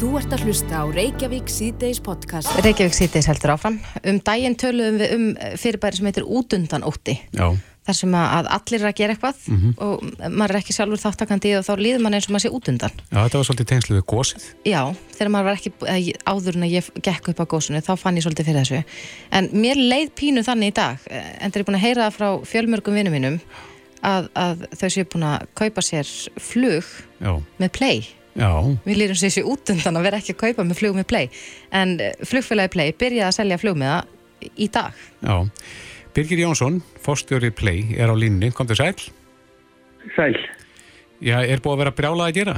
Þú ert að hlusta á Reykjavík síðdeis podcast. Reykjavík síðdeis heldur áfram. Um daginn töluðum við um fyrirbæri sem heitir útundan ótti. Já. Þar sem að allir er að gera eitthvað Mhm. og maður er ekki sjálfur þáttakandi og þá líður maður eins og maður sé útundan. Já, þetta var svolítið tengslu við gósið. Já, þegar maður var ekki, eða áður en að ég gekk upp á gósunu, þá fann ég svolítið fyrir þessu. En mér leið pínu þannig í dag, en þegar ég er búin að heyra það frá fjölmörgum vinnum mínum, að, að þau séu búin að kaupa sér flug Já. með play. Já. Við lírum sér sér út undan að vera ekki að kaupa með flug með play. En eh, flugfélagi play byrjaði að selja flug með það í dag. Já. Birgir Jónsson, fórstjóri Play, er á línni. Kom til sæl. Sæl. Já, er búið að vera brjálað að gera?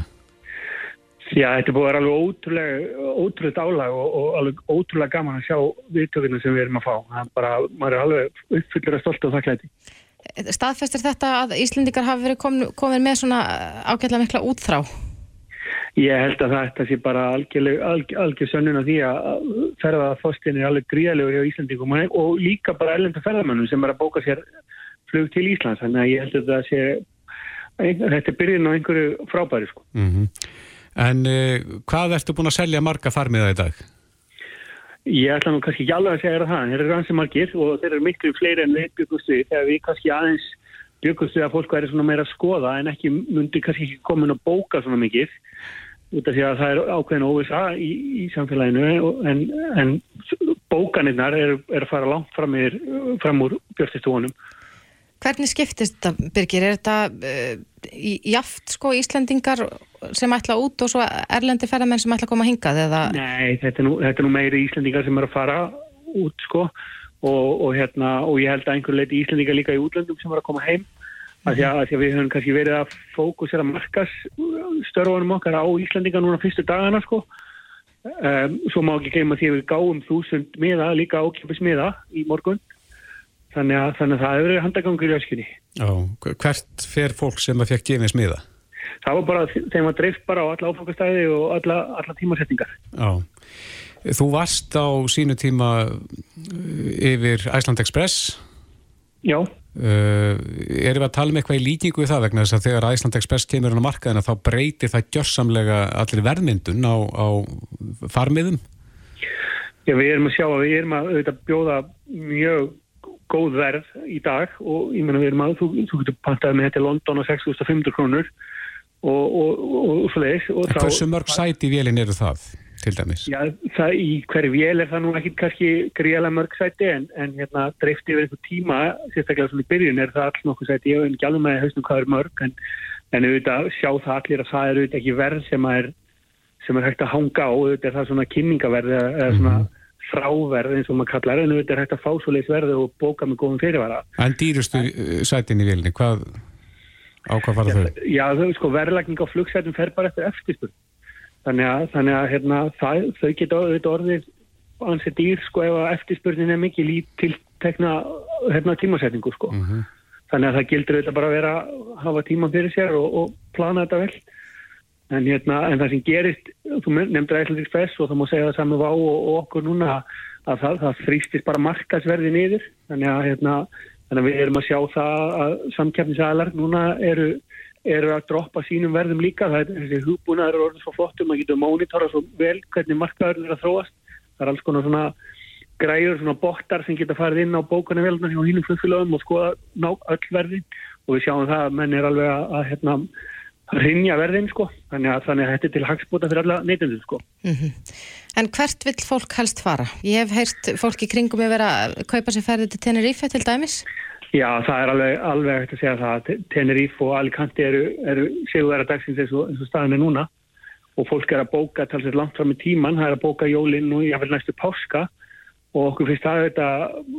Já, þetta er búið að vera alveg ótrúlega, ótrúlega álag og, og alveg ótrúlega gaman að sjá viðtökina sem við erum að fá. Það er bara, maður er alveg uppfyllur að stolt og þakklæti. Staðfestir þetta að Íslendingar hafi verið komin, komin með svona ágætlega mikla útþrá? Ég held að þetta sé bara algjör, sönnun af því að ferðarfostin er alveg gríðalegur hjá Íslandingum og- líka bara ellenda ferðarmönnum sem er að bóka sér flug til Íslands. Þannig að ég held að þetta sé, þetta er byrjun á einhverju frábæri sko. Mm En uh, hvað ertu búin að selja marga farmiða í dag? Ég ætla nú kannski ekki alveg að segja það, þeir eru rannsið margir og þeir eru miklu fleiri en við byggustu þegar við kannski aðeins byggustu að fólk væri svona meira að skoða en ekki myndi kannski ekki komin að bóka svona mikið út af því að það er ákveðin óvisa í, í samfélaginu en, en bókanirnar eru er að fara langt fram, yfir, fram úr björnstistúanum. Hvernig skiptist þetta, Birgir? Er þetta uh, jaft sko Íslendingar sem ætla út og svo erlendi ferðarmenn sem ætla að koma hingað? Eða... Nei, þetta er nú, þetta er nú meiri Íslendingar sem eru að fara út sko og, og, hérna, og ég held að einhver leiti Íslendingar líka í útlöndum sem eru að koma heim af því, því að við höfum kannski verið að fókusera markas störfunum okkar á Íslendingar núna fyrstu dagana sko um, svo má ekki gleyma því að við gáum þúsund miða, líka ákjöpis miða í morgun þannig að, þannig að það hefur verið handagangur í öskunni Já. Hvert fer fólk sem að fekk gefins miða? það var bara, þeim var dreift bara á alla áfangastæði og alla, alla tímasetningar Já. Þú varst á sínu tíma uh, yfir Iceland Express. Já, Uh, erum við að tala um eitthvað í líkingu við það vegna þess að þegar Iceland Express kemur á markaðina þá breytir það gjörsamlega allir verðmyndun á, á farmiðum? Já, við erum að sjá að við erum að auðvitað bjóða mjög góð verð í dag og ég menna við erum að, þú, þú getur pantað með þetta í London á 6.500 krónur og, og, og, og En þá- hversu mörg sæti í vélinn eru það, til dæmis? Já, það í hverju vél er það nú ekki kannski gríðalega mörg sæti en, en hérna dreift yfir einhver tíma, sérstaklega svona í byrjun er það alls nokkuð sæti, ég hef ekki alveg með hausnum hvað er mörg en, en auðvitað sjá það allir að það er auðvitað ekki verð sem að er, sem er hægt að hanga á, auðvitað er það svona kynningaverð eða, eða svona fráverð eins og maður kallar en auðvitað er hægt að fá svo leis verði og bóka með góðum fyrirvara. En dýrustu uh, sætin í vélinni, hvað, á hvað fara þau? Já, þau sko verðlagning á flugsætum fer bara eftir eftirspurn. Þannig að, þannig að hérna, það, þau geta auðvitað orðið ansið dýr sko ef að eftirspurnin er mikið lít til tekna hérna, tímasetningu sko. Þannig að það gildur auðvitað bara að vera að hafa tíma fyrir sér og, og plana þetta vel. En, hérna, en það sem gerist, þú nefndir Æslandik Express og það má segja það saman vá og, og okkur núna að það, það þrýstist bara markasverði niður. Þannig að, hérna, þannig að við erum að sjá það að samkeppnisalar núna eru, eru að droppa sínum verðum líka. Það er þessi hugbúnaður er orðið svo flottum, maður getur mónitora svo vel hvernig markaður er að þróast. Það er alls konar svona græður, svona bottar sem geta farið inn á bókana velna hjá hínum flugfélögum og skoða ná öll verðin og við sjáum það að menn er alveg að, að hérna, rinja verðin sko, þannig að, þannig að þetta er til hagspota fyrir alla neytendur sko. En hvert vill fólk helst fara? Ég hef heyrt fólk í kringum að vera að kaupa sér ferði til Tenerife til dæmis. Já, það er alveg, alveg hægt að segja það að Tenerife og Alicante eru, eru sigurverða dagsins eins og, eins og staðin er núna og fólk er að bóka talsveit langt fram í tíman, það er að bóka jólinn og jáfnvel næstu páska og okkur finnst það þetta,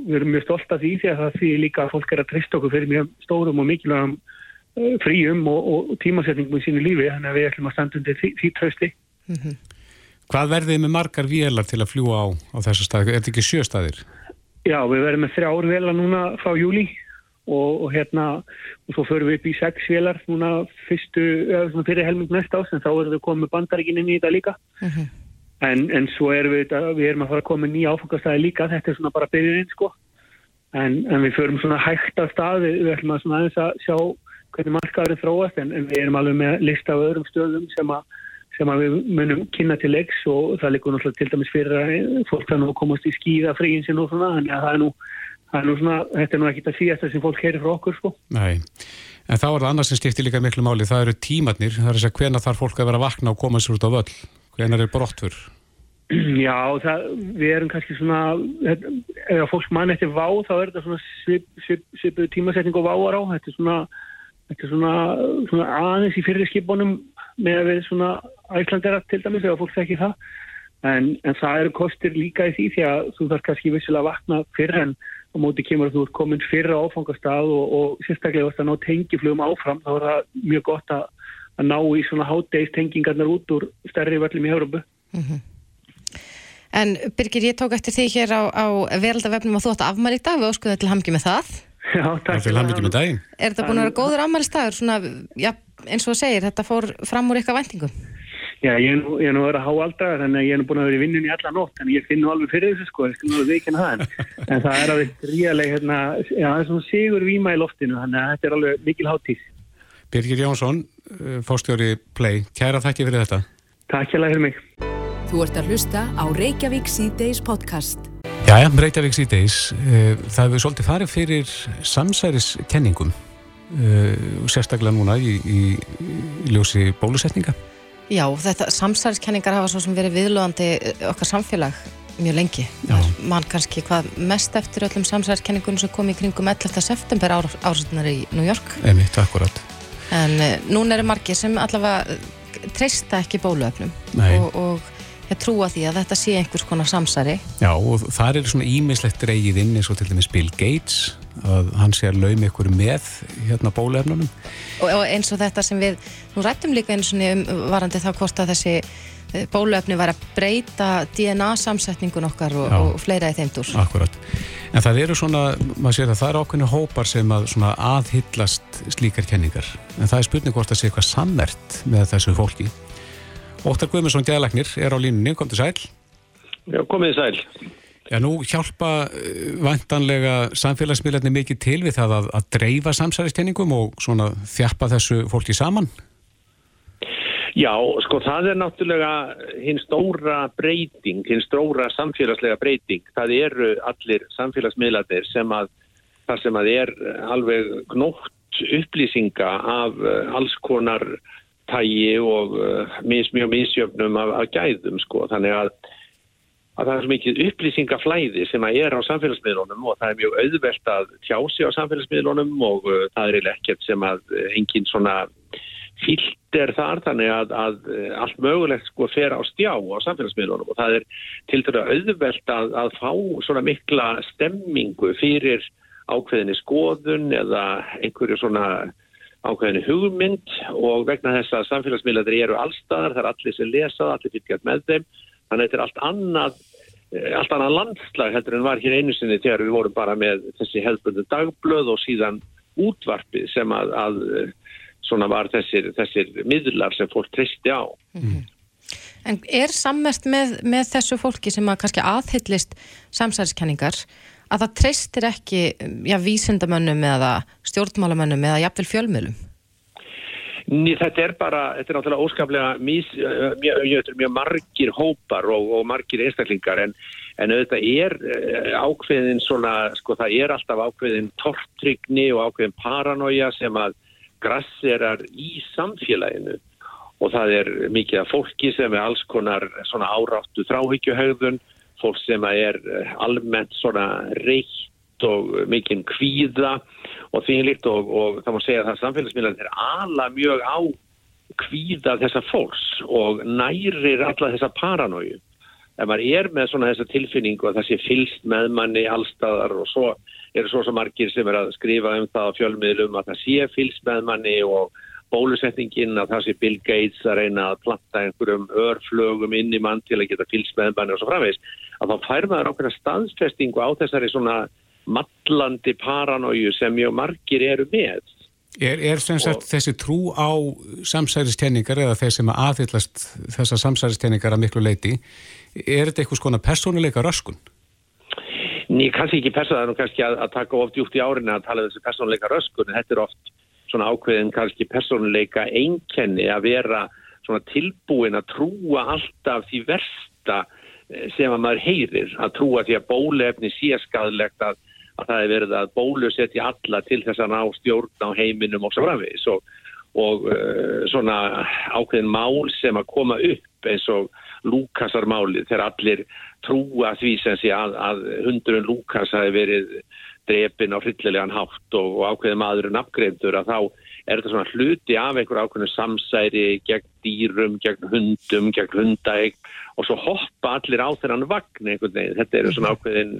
við erum mjög stolt af því því að það því líka að fólk er að trista okkur fyrir mjög stórum og mikilvægum uh, fríum og, og tímasetningum í sínu lífi, þannig að við ætlum að standa undir því, því trösti. Hvað verðið með margar vélar til að fljúa á, á þessu staði? Er þetta ekki sjöstaðir? Já, við verðum með þrjár velar núna frá júli og, og hérna og svo förum við upp í sex velar núna fyrstu, eða fyrir helming næst ás en þá erum við komið bandaríkin inn í þetta líka. En, en svo erum við, við erum að fara að koma nýja áfangastæði líka þetta er svona bara byrjunin sko. En, en við förum svona hægt af stað við, við ætlum að svona aðeins að sjá hvernig markaðurinn þróast en, en við erum alveg með lista af öðrum stöðum sem að sem að við munum kynna til leiks og það likur náttúrulega til dæmis fyrir að fólk það nú að komast í skíða er svona, þetta er nú ekki það síðast sem fólk heyrir frá okkur sko. Nei, en þá er það annars sem skiptir líka miklu máli, það eru tímatnir, það er þess að hvena þarf fólk að vera vakna og koma sér út á völl, hvena er brottfur? Já, það, við erum kannski svona, ef fólk mann eftir vá þá er þetta svona svipuð svip, svip, tímasetning og váar á, þetta er svona, þetta er svona, svona aðeins í fyrir skipunum með að við svona æslandera til dæmis eða fólk þekkir það. En, en það eru kostir líka í því því að þú þarf kannski vissilega að vakna fyrir en á móti kemur að þú ert komin fyrir á áfangastað og, og sérstaklega að ná tengiflugum áfram þá er það mjög gott að, að ná í svona hátdeist tengingarnar út úr stærri völlum í Európu mm -hmm. En Birgir, ég tók eftir því hér á, á veraldavefnum að þú ætti afmæli í dag, við óskuðum til hamngi með það. Já, takk til hamngi með daginn. Er þetta búin að vera góður afmælistagur, svona, já, eins og segir, þetta fór fram úr eitthvað vendingum? Já, ég er nú, ég er nú að vera háaldagar, þannig að ég er nú búin að vera í vinnunni allar nótt, þannig að ég finn nú alveg fyrir þessu sko, ég skal nú alveg veikina það, en, en það er alveg ríaleg, hérna, já, það er svona sigur víma í loftinu, þannig að þetta er alveg mikil háttíð. Birgir Jónsson, uh, fórstjóri Play, kæra þakki fyrir þetta. Takk hjá fyrir mig. Þú ert að hlusta á Reykjavík C-Days podcast. Jæja, Reykjavík C-Days, uh, það hefur svolítið farið fyrir samsæriskenningum, uh, sérstaklega núna í, í, í ljósi bólusetninga. Já, þetta samsæriskenningar hafa svo sem verið viðlóðandi okkar samfélag mjög lengi. Man kannski hvað mest eftir öllum samsæriskenningunum sem kom í kringum 11. september ársunnar í New York. Emitt, akkurat. En uh, núna eru margir sem allavega treysta ekki bóluöfnum og, og ég trúa því að þetta sé einhvers konar samsæri. Já, og það er svona ímislegt reyið inn eins og til dæmis Bill Gates að hann sé að laumi ykkur með hérna bólefnunum og, og eins og þetta sem við nú rættum líka eins og um varandi þá hvort að þessi bólefni var að breyta DNA samsetningun okkar og, og fleira í þeimdur Akkurat, en það eru svona maður sér að það eru ákveðinu hópar sem að aðhyllast slíkar kenningar. En það er spurning hvort að sé eitthvað sammert með þessu fólki Óttar Guðmundsson Gæðalagnir er á línunni, kom til sæl Já, komið sæl Já, nú hjálpa eh, vantanlega samfélagsmiðlarnir mikið til við það að, að dreifa samsæðistenningum og svona þjappa þessu fólki saman? Já, sko það er náttúrulega hinn stóra breyting, hinn stóra samfélagslega breyting. Það eru allir samfélagsmiðlarnir sem að það sem að er alveg gnótt upplýsinga af eh, alls konar tægi og uh, mis, mjög misjöfnum af, af gæðum sko. Þannig að að það er svo mikið upplýsingaflæði sem að er á samfélagsmiðlunum og það er mjög auðvelt að tjási á samfélagsmiðlunum og uh, það er ekkert sem að uh, engin svona fílt er þar þannig að, að allt mögulegt sko fer á stjá á samfélagsmiðlunum og það er til dæru auðvelt að, að fá svona mikla stemmingu fyrir ákveðinni skoðun eða einhverju svona ákveðinni hugmynd og vegna þess að samfélagsmiðlaður eru allstaðar, það er allir sem lesa, allir fylgjast með þeim Þannig að þetta er allt annað, eh, allt annað landslag heldur en var hér einu sinni þegar við vorum bara með þessi hefðbundu dagblöð og síðan útvarpið sem að, að eh, svona var þessir, þessir miðlar sem fólk tristi á. Mm -hmm. En er sammert með, með þessu fólki sem að kannski aðhyllist samsæðiskenningar að það treystir ekki já, vísindamönnum eða stjórnmálamönnum eða jafnvel fjölmjölum? Ný, þetta er bara, þetta er náttúrulega óskaplega mjög, mjög, mjög margir hópar og, og margir einstaklingar en, en auðvitað er ákveðin svona, sko það er alltaf ákveðin tortrygni og ákveðin paranoia sem að grasserar í samfélaginu og það er mikið af fólki sem er alls konar svona áráttu þráhyggjuhauðun, fólk sem er almennt svona reitt og mikinn kvíða og því líkt og, og það má segja að samfélagsmiðlan er ala mjög á kvíða þessa fólks og nærir alla þessa paranóju. Ef maður er með svona þessa tilfinningu að það sé fylst með manni allstaðar og svo eru svo svo margir sem er að skrifa um það á fjölmiðlum að það sé fylst með manni og bólusetningin að það sé Bill Gates að reyna að platta einhverjum örflögum inn í mann til að geta fylst með manni og svo framvegs að þá fær maður ákveðna staðsfestingu á þessari svona mallandi paranóju sem mjög margir eru með. Er, er sagt, þessi trú á samsæristenningar eða þeir sem aðhyllast þessar samsæristenningar að miklu leiti, er þetta eitthvað skona persónuleika röskun? Ný, kannski ekki persónuleika, kannski að, að taka oft jútt í árinni að tala um þessi persónuleika röskun, þetta er oft svona ákveðin kannski persónuleika einkenni að vera svona tilbúin að trúa alltaf því versta eh, sem að maður heyrir að trúa því að bólefni sé skadlegt að, að það er verið að bólusetja alla til þess að ná stjórn á heiminum og svo framvegis. Og, og uh, svona ákveðin mál sem að koma upp eins og Lúkasarmálið þegar allir trúa því sem sé að, að hundurinn Lúkas hafi verið drepin á hryllilegan hátt og, og ákveðin maðurinn afgreifdur að þá er þetta svona hluti af einhver ákveðinu samsæri gegn dýrum, gegn hundum, gegn hundaeg og svo hoppa allir á þennan vagn einhvern veginn. Þetta eru svona ákveðin,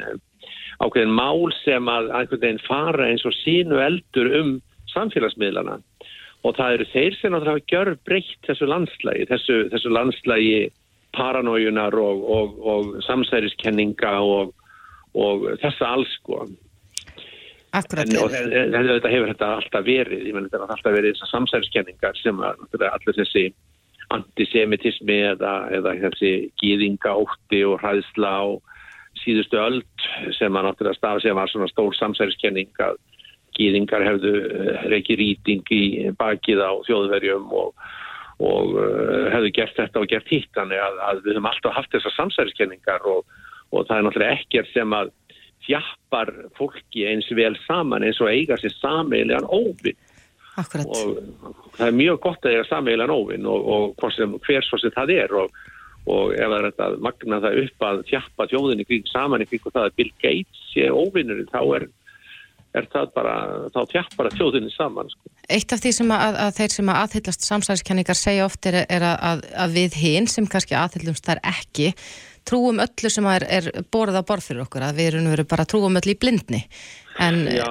ákveðin mál sem að einhvern veginn fara eins og sínu eldur um samfélagsmiðlana og það eru þeir sem það hafa gjör breytt þessu landslægi, þessu, þessu landslægi paranójunar og, og, og samsæriskenninga og, og þessa alls sko. Akkurat. En, og þetta hefur þetta alltaf verið, ég menn þetta har alltaf verið þessar samsæðiskenningar sem allir þessi antisemitismi eða, eða þessi gýðinga ótti og hræðsla á síðustu öld sem að náttúrulega stafa sem var svona stór samsæðiskenning að gýðingar hefðu eh, reykji rýting í bakið á þjóðverjum og, og uh, hefðu gert þetta og gert hitt þannig að, að við höfum alltaf haft þessar samsæðiskenningar og, og það er náttúrulega ekkert sem að þjappar fólki eins vel saman eins og eiga sér sameilegan óvinn. Akkurat. Og það er mjög gott að eiga sameilegan óvinn og, og sem, hver svo sem það er og, og ef það er þetta magna það upp að þjappa þjóðinni kring saman kring og það að Bill Gates sé óvinnurinn þá er, er það bara, þá þjappar að þjóðinni saman. Sko. Eitt af því sem að, að þeir sem að aðhyllast samsæðiskenningar segja oft er, er að, að við hinn sem kannski aðhyllumst þar ekki trúum öllu sem er, er borðið á borð fyrir okkur, að við erum verið bara trúum öllu í blindni. En, Já,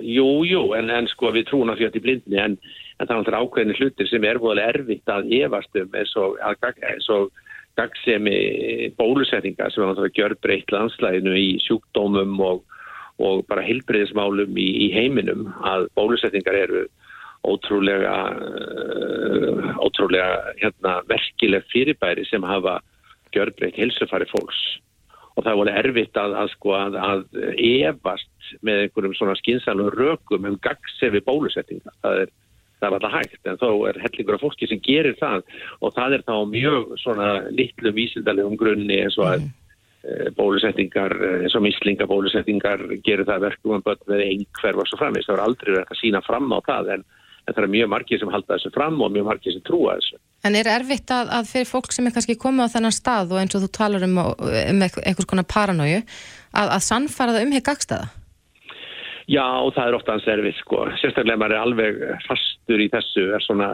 jú, jú, en, en sko við trúum að fyrir í blindni, en, en það er ákveðinu hlutir sem er búin erfitt að efast um eins og, eins og gagsemi bólusetninga sem er náttúrulega gjör breytt landslæðinu í sjúkdómum og, og bara heilbreyðismálum í, í heiminum að bólusetningar eru ótrúlega, ótrúlega hérna, verkileg fyrirbæri sem hafa gjörbreytt helsefari fólks og það voru erfitt að, að, sko, að, að efast með einhverjum svona skinsalum rökum um gagsefi bólusettinga. Það er, það er alltaf hægt en þó er hellingur af fólki sem gerir það og það er þá mjög svona litlu vísindalegum grunni eins og að mm. bólusettingar, eins og mislingabólusettingar gerir það verkum með einhverf og svo framist. Það voru aldrei verið að sína fram á það en en það er mjög margir sem halda þessu fram og mjög margir sem trúa þessu. En er erfitt að, að fyrir fólk sem er kannski komið á þennan stað og eins og þú talar um, um einhvers konar paranóju að, að sannfara það um hér gagstaða? Já, það er ofta hans erfitt sko. Sérstaklega maður er alveg fastur í þessu er svona,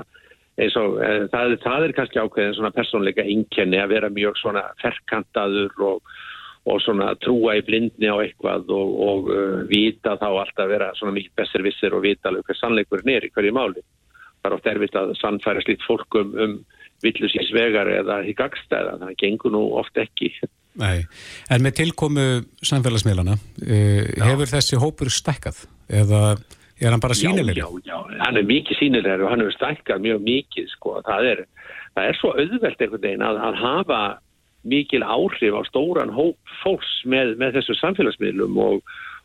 og, e, það, það er kannski ákveðin svona persónleika inkenni að vera mjög svona ferkantaður og og svona trúa í blindni á eitthvað og, og uh, vita þá alltaf vera svona mikið besservissir og vita alveg hvað sannleikurinn er í hverju máli. Það er oft erfitt að sannfæra slíkt fólkum um villusins vegar eða í gagstæða, það gengur nú oft ekki. Nei, en með tilkomu samfélagsmiðlana, uh, hefur þessi hópur stækkað eða er hann bara sínilegur? Já, já, já, hann er mikið sínilegur og hann hefur stækkað mjög mikið, sko. Það er, það er svo auðvelt einhvern veginn að, að hafa mikil áhrif á stóran hóp fólks með, með þessu samfélagsmiðlum og,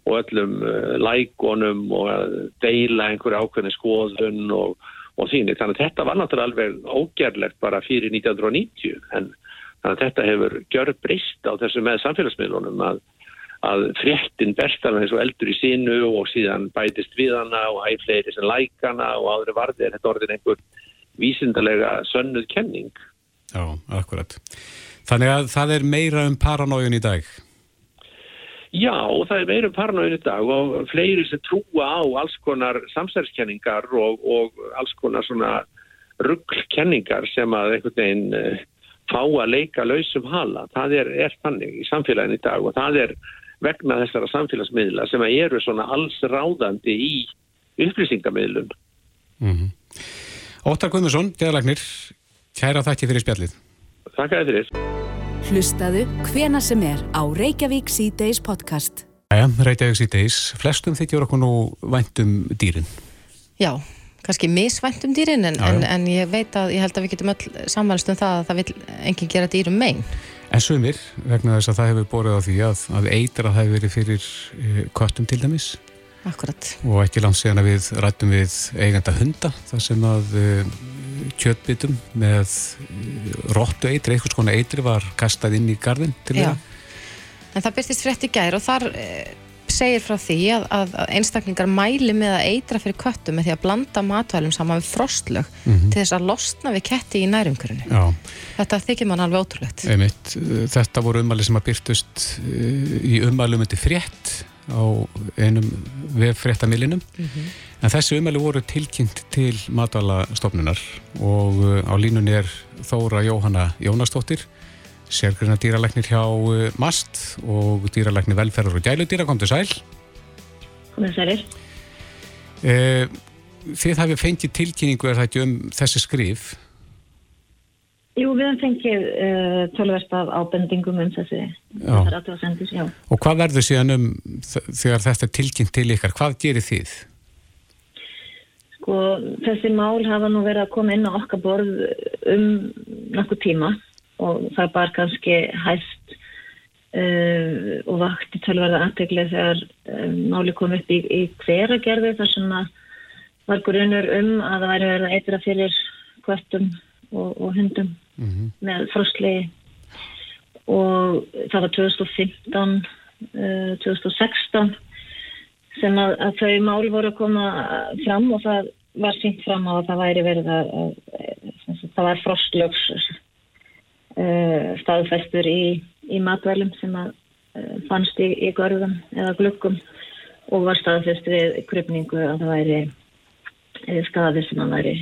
og öllum uh, lækonum og að deila einhverju ákveðni skoðun og, og þínir. Þannig að þetta var náttúrulega alveg ógerlegt bara fyrir 1990 en þannig að þetta hefur gjör breyst á þessu með samfélagsmiðlunum að, að fréttin bestar eins og eldur í sínu og síðan bætist við hana og æfleiri sem lækana og áður varðir þetta orðin einhver vísindarlega sönnuð kenning. Já, akkurat. Þannig að það er meira um paranójun í dag? Já, það er meira um paranójun í dag og fleiri sem trúa á alls konar samsæðiskenningar og, og alls konar svona rugglkenningar sem að einhvern veginn uh, fá að leika lausum hala. Það er, er þannig í samfélagin í dag og það er vegna þessara samfélagsmiðla sem eru svona alls ráðandi í upplýsingamiðlun. Mm -hmm. Óttar Guðmusson, geðalagnir, kæra þakki fyrir spjallið. Takk að þið fyrir. Hlustaðu hvena sem er á Reykjavík C-Days podcast. Æja, Reykjavík C-Days. Flestum þykjur okkur nú væntum dýrin. Já, kannski misvæntum dýrin en, en, en ég veit að ég held að við getum öll samanlust um það að það vil enginn gera dýrum megin. En sumir, vegna þess að það hefur borðið á því að, að eitra það hefur verið fyrir uh, köttum til dæmis. Akkurat. Og ekki langt síðan að við rættum við eiganda hunda þar sem að uh, kjötbitum með róttu eitri, eitthvað svona eitri var kastað inn í gardin til þeirra. En það byrstist frétt í gær og þar e, segir frá því að, að, einstaklingar mæli með að eitra fyrir köttum með því að blanda matvælum saman við frostlög Mhm. til þess að losna við ketti í nærumkörunni. Já, Þetta þykir mann alveg ótrúlegt. einmitt. Þetta voru umæli sem að byrtust eh, í umælum undir frétt á einum vef fréttamilinum. En þessi umæli voru tilkynnt til matvælastofnunar og eh, á línunni er Þóra Jóhanna Jónastóttir, sérgrunna dýralæknir hjá eh, MAST og dýralæknir velferðar og gæludýra, kom til sæl. komið sælir. Eh, Þið hafið fengið tilkynningu er það ekki um þessi skrif Jú, við hefum fengið uh, tölverst af ábendingum um þessi aðtöðasendur, já. og hvað verður síðan um þegar þetta er tilkynnt til ykkar, hvað gerir þið? Sko, þessi mál hafa nú verið að koma inn á okkar borð um nokkuð tíma og það bar kannski hæst uh, og vakti tölverða aðtegli þegar um, máli kom upp í, í hveragerði þar sem að var grunur um að það væri verið að eitra fyrir kvöttum og, og hundum með frostlegi og það var 2015 uh, 2016 sem að, að þau mál voru að koma fram og það var sínt fram á að það væri verið að, að, að það var frostlögs uh, staðfestur í, í matvælum sem að uh, fannst í, í görðum eða glukkum og var staðfest við krypningu að það væri uh, staðið sem að væri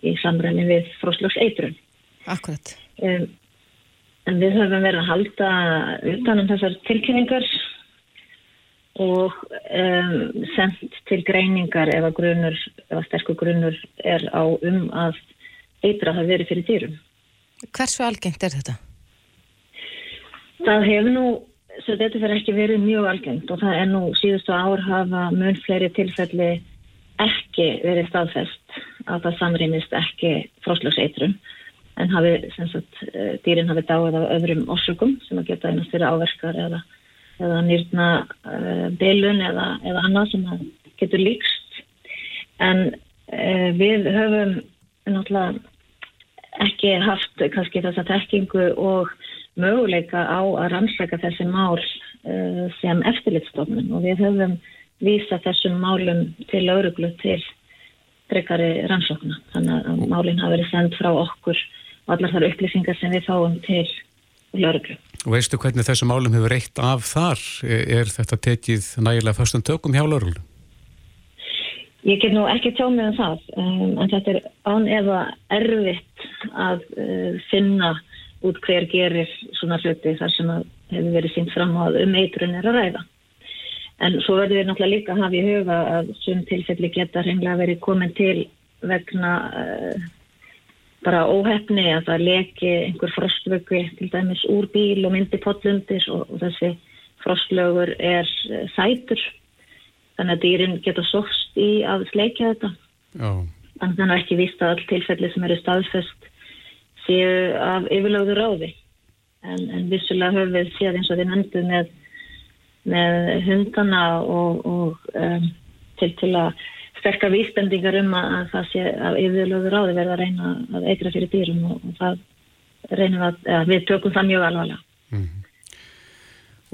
í samræmi við frostlögs eitrun. Akkurat. Um, en við höfum verið að halda utanum þessar tilkynningar og um, sendt til greiningar ef að grunur, ef að sterkur grunur er á um að eitra hafi verið fyrir dýrum. Hversu algengt er þetta? Það hefur nú, svo þetta fyrir ekki verið mjög algengt og það er nú síðustu ár hafa mun fleiri tilfelli ekki verið staðfest að það samrýmist ekki fróslökseitrun en hafi, sem sagt, eh, dýrin hafi dáið af öðrum orsökum sem að geta einast fyrir áverkar eða, eða nýrna uh, bilun eða, eða annað sem getur líkst. En uh, við höfum náttúrulega ekki haft kannski þessa tekkingu og möguleika á að rannsaka þessi mál uh, sem eftirlitstofnun og við höfum vísa þessum málum til lauruglu til frekari rannsókna. Þannig að málinn hafa verið sendt frá okkur og allar þar upplýsingar sem við fáum til lauruglu. Og veistu hvernig þessu málum hefur reitt af þar? Er, þetta tekið nægilega förstum tökum hjá lörglu? Ég get nú ekki tjá mig um það, um, en þetta er án eða erfitt að uh, finna út hver gerir svona hluti þar sem hefur verið sínt fram á að um eitrun er að ræða. En svo verður við náttúrulega líka að hafa í huga að sum tilfelli geta hreinlega verið komin til vegna uh, bara óhefni að það leki einhver frostvöggi til dæmis úr bíl og myndi pollundir og, og þessi frostlögur er uh, sætur. Þannig að dýrin geta sóst í að sleikja þetta. Já. Þannig að það er ekki víst að all tilfelli sem eru staðfest séu af yfirlögðu ráði. En, en vissulega höfum við séð eins og þið nefndu með, með hundana og, og um, til, til að sterka vísbendingar um að, að það sé af yfirlögðu ráði verða að reyna að eitra fyrir dýrum og, og það reynum að, eða, við tökum það mjög alvarlega.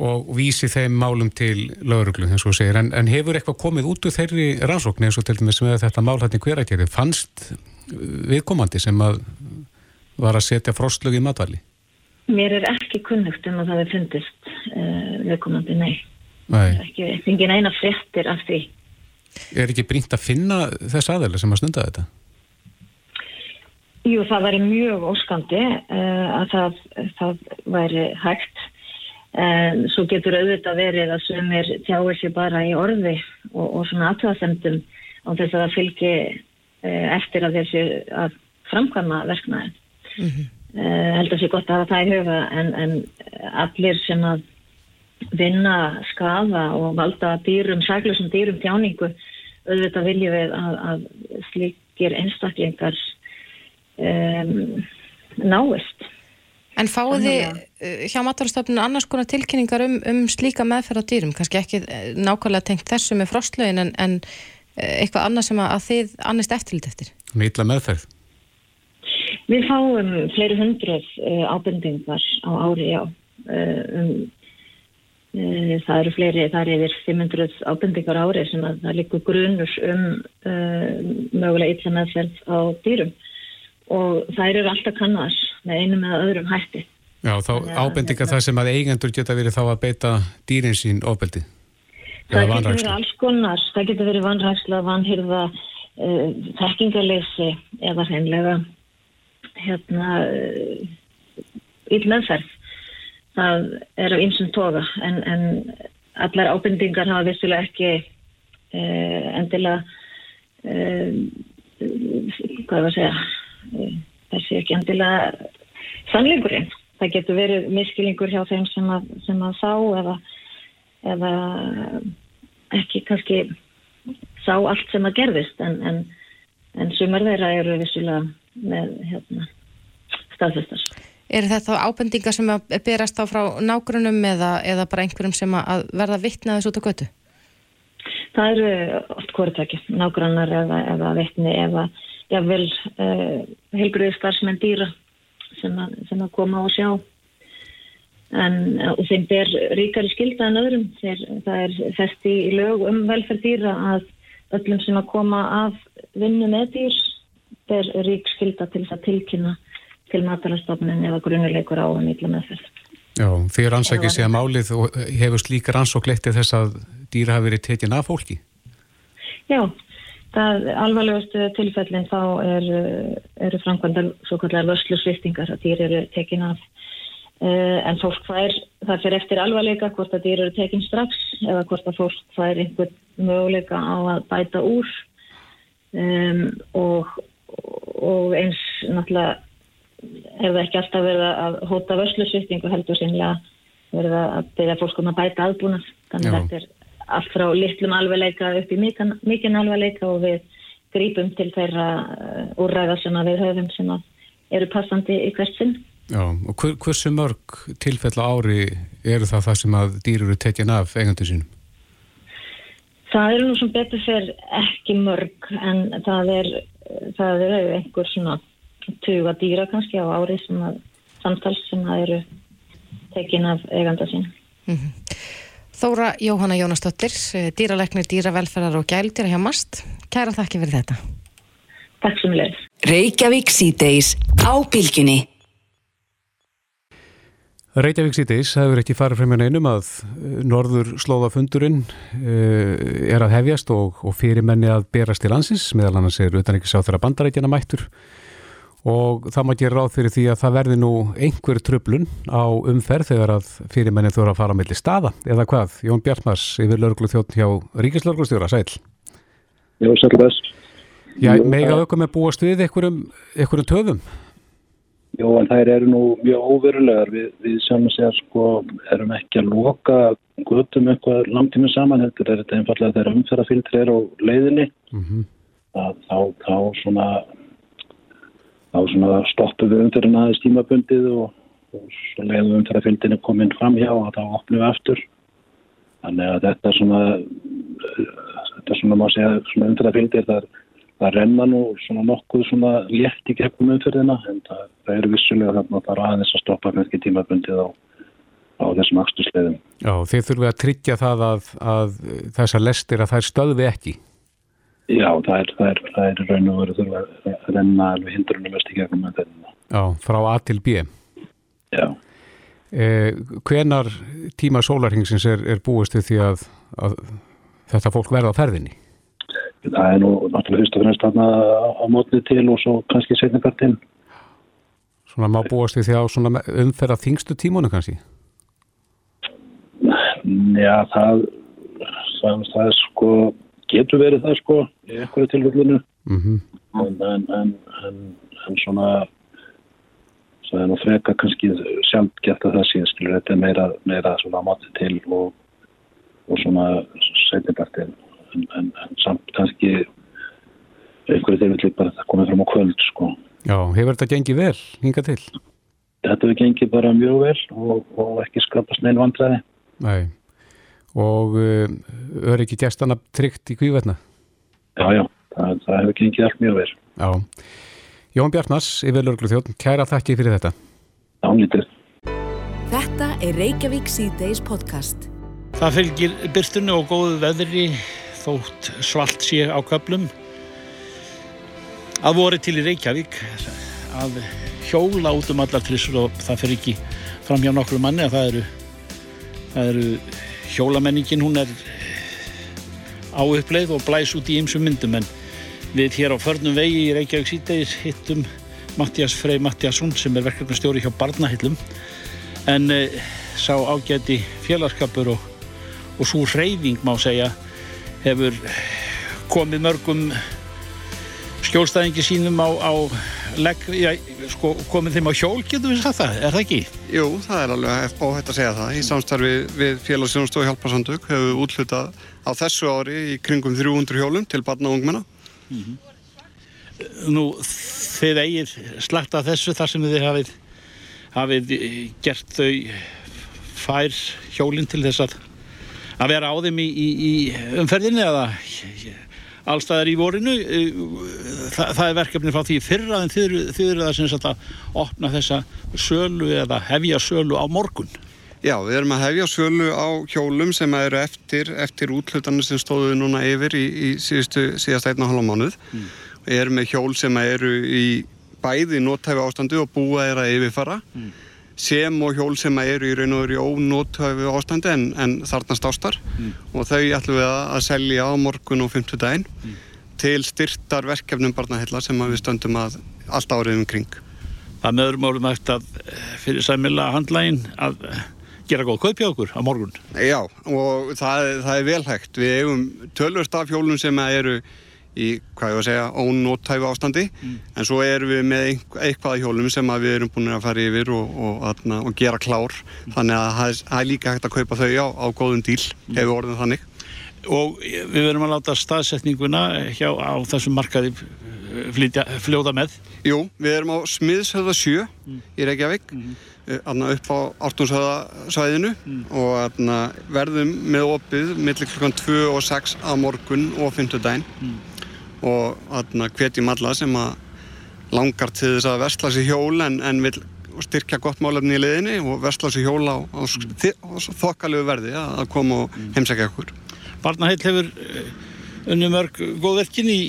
Og vísi þeim málum til lauruglu, og þú segir. En, en hefur eitthvað komið út úr þeirri rannsókn eins og til dæmis með þetta mál hætti hveragerði? Fannst uh, viðkomandi sem að var að setja frostlög í matvæli? Mér er ekki kunnugt um að það hefur fundist uh, viðkomandi nei. Nei. Ekki, engin eina fréttir af því. Er ekki brínt að finna þess aðeila sem að stunda þetta? Jú, það væri mjög óskandi uh, að það, það væri hægt. En svo getur auðvitað verið að sumir tjáir sér bara í orði og, og svona aðtöðasendum á þess að það fylgi uh, eftir að þessi að framkvæma verknæðin. Mm -hmm. uh, held að sé gott að hafa það í huga en, en allir sem að vinna skafa og valda dýrum, sæklusum dýrum tjáningu auðvitað viljum við að, að slíkir einstaklingar um, náist. En fáið þið uh, hjá maturstofnun annars konar tilkynningar um, um slíka meðferð á dýrum, kannski ekki uh, nákvæmlega tengt þessu með frostlögin en, en uh, eitthvað annað sem að, að þið annist eftirlit eftir? Nýtla meðferð? Við fáum fleiri hundruð uh, ábendingar á ári, já. Um, það eru fleiri, það er yfir 500 ábendingar á ári sem að það líkur grunur um mögulega illa meðferð á dýrum og þær eru alltaf kannar með einum eða öðrum hætti. Já, þá ábendingar það sem að eigendur geta verið þá að beita dýrin sín ofbeldi? Það getur verið alls konar, það getur verið vanræksla, vanhyrða, uh, þekkingarleysi eða hreinlega hérna uh, illmeðferð. Það er af einsum toga en, en allar ábendingar hafa vissulega ekki uh, endilega hvað er að segja þessi ekki endilega sannleikurinn. Það getur verið miskilingur hjá þeim sem að, sem að sá eða eða ekki kannski sá allt sem að gerðist en, en, en sumar þeirra eru vissulega með hérna, staðfestar. Er þetta ábendingar sem að berast þá frá nágrunum eða, eða bara einhverjum sem að verða vittnaðis út á götu? Það eru oft hvortæki, nágrunnar eða, eða vittni eða jável uh, heilgruði starfsmenn dýra sem að, sem að koma og sjá en og þeim ber ríkari skilda en öðrum þeir, það er festi í lög um velferð dýra að öllum sem að koma af vinnu með dýr ber rík skilda til þess að tilkynna til matalastofnin eða grunuleikur á að mýla meðferð. Já, fyrir ansækið sé að málið og hefur slíkar ansókletti þess að dýra hafi verið tekin af fólki? Já, það alvarlegustu tilfellin þá eru er framkvæmdar svo kallar vörslusviftingar að dýr eru tekin af Uh, en fólk fær, það fyrir eftir alvarleika hvort að dýr eru tekinn strax eða hvort að fólk fær einhvern möguleika á að bæta úr um, og, og eins náttúrulega er það ekki alltaf verið að hóta vörslusvitting og heldur sínlega verið að byrja fólk um að bæta aðbúna þannig að þetta er allt frá litlum alvarleika upp í mikinn alvarleika og við grípum til þeirra uh, úrræða sem að við höfum sem að eru passandi í hvert sinn. Já, og hver, hversu mörg tilfell á ári eru það það sem að dýr eru tekjan af eigandu sínum? Það eru nú sem betur fyrir ekki mörg en það er, það er einhver svona tuga dýra kannski á ári sem að samtals sem að eru tekin af eiganda sín. Mm -hmm. Þóra Jóhanna Jónasdóttir, dýraleknir, dýravelferðar og gældýra hjá MAST. Kæra þakki fyrir þetta. Takk sem leið. Reykjavík síðdeis á bylginni. Reykjavík síðdeis hefur ekki farið frem með neinum að eh, norður slóðafundurinn uh, er að hefjast og, og fyrir menni að berast til landsins, meðal annars er utan ekki sá þeirra bandarækjana mættur og það má gera ráð fyrir því að það verði nú einhver tröflun á umferð þegar að fyrir menni þurfa að fara á milli staða eða hvað, Jón Bjartmars yfir lörglu þjótt hjá Ríkislörglustjóra, sæl Já, sæl þess Já, mega aukum er búast við einhverjum, einhverjum töfum Jó, en þær eru nú mjög óverulegar. Við, við að segja, sko, erum ekki að loka gutum eitthvað langtímið saman. Þetta er einfallega þegar umferðarfiltri er á leiðinni. Mm -hmm. að, þá, þá, svona, þá svona stoppum við umferðin aðeins tímabundið og, og svo leiðum er komin fram hjá og þá opnum við aftur. Þannig að þetta svona, þetta svona, má segja, svona umferðarfiltri þar það renna nú svona nokkuð svona létt í gegnum umfyrðina en það, það eru vissulega þarna að það er aðeins að stoppa kannski tímabundið á, á þessum axtusleiðum. Já, þið þurfum að tryggja það að, að þessar lestir að það stöðvi ekki? Já, það er, það er, það er raun og veru þurfa að renna alveg hindrunum mest í gegnum umfyrðina. Já, frá A til B? Já. Eh, hvenar tíma sólarhingsins er, er búist við því að, að þetta fólk verða á ferðinni? það er nú náttúrulega fyrst og fremst þarna á mótni til og svo kannski setningartinn Svona má búast því á umferða þingstu tímunu kannski? Já, það það, það sko getur verið það sko í einhverju tilvöldinu mm -hmm. en, en, en, en svona það er nú freka kannski sjálf gett að það sé skilur þetta er meira, meira svona mótni til og, og svona setningartinn en, en, en samt kannski einhverju vil bara koma fram á kvöld sko. Já, hefur þetta gengið vel hinga til? Þetta hefur gengið bara mjög vel og, og ekki skapast neil vandræði Nei, og uh, er ekki gæstana tryggt í kvíverna? Já, já, það, það hefur gengið allt mjög vel Já, Jón Bjartmars, yfirlörglu þjótt, kæra þakki fyrir þetta. Ánlítið. Þetta er Reykjavík C-Days podcast. Það fylgir byrtunni og góðu veðri þótt svalt sé á köplum. Að voru til í Reykjavík að hjóla út um allar trissur og það fer ekki fram hjá nokkru manni að það eru, það eru hjólamenningin, hún er á uppleið og blæs út í ymsum myndum en við hér á förnum vegi í Reykjavík síðdeis hittum Mattias Frey Mattiasson sem er verkefnastjóri hjá Barnahillum. En e, sá ágæti félagskapur og, og svo reyfing má segja hefur komið mörgum skjólstæðingi sínum á, á legg, já, sko, komið þeim á hjól getur við sagt það, er það ekki? Jú, það er alveg óhætt að segja það í samstarfi við félagsjónustói hjálparsandug hefur við útlutað á þessu ári í kringum 300 hjólum til barna og ungmenna mm -hmm. Nú, þið eigir slagta þessu þar sem þið hafið, hafið gert þau fær hjólinn til þess að, að vera á þeim í, í, í umferðinni eða allstaðar í vorinu. Þa, það er verkefni frá því fyrra en þið, þið eru það sem sagt að opna þessa sölu eða hefja sölu á morgun. Já, við erum að hefja sölu á hjólum sem eru eftir, eftir útlutanir sem stóðu núna yfir í, í síðustu, síðast einna hálfa mánuð. Mm eru með hjól sem eru í bæði nóttæfi ástandu og búa er að yfirfara mm. Sem og hjól sem eru í raun og veru í ónóttæfi ástandu en, en þarnast ástar mm. og þau ætlum við að selja á morgun og 50 daginn mm. til styrtar verkefnum barnahilla sem við stöndum að allt árið umkring. Það með öðrum álum eftir að eh, fyrir sæmila handlægin að eh, gera góð kaupja okkur á morgun. Já og það, það er velhægt. Við hefum tölvörst af hjólum sem eru í, hvað ég var að segja, ónóttæfu ástandi mm. en svo erum við með eitthvað hjólum sem við erum búin að fara yfir og, og, og, og gera klár mm. þannig að það er líka hægt að kaupa þau á, á góðum díl, mm. hefur orðin þannig Og við verum að láta staðsetninguna hjá á þessum markaði eh, flytja, fljóða með Jú, við erum á Smiðshöfða 7 mm. í Reykjavík mm. Aðna upp á ártunshöðasvæðinu mm. og aðna verðum með opið millir klukkan 2 og 6 á morgun og 5. dæn og hvetjum alla sem að langar til þess að versla sér hjól en, en vil styrkja gott málefni í liðinni og versla sér hjól á, á, á þokkalegu verði að koma og mm. heimsækja okkur. Barnaheill hefur eh, unni mörg góðverkin í,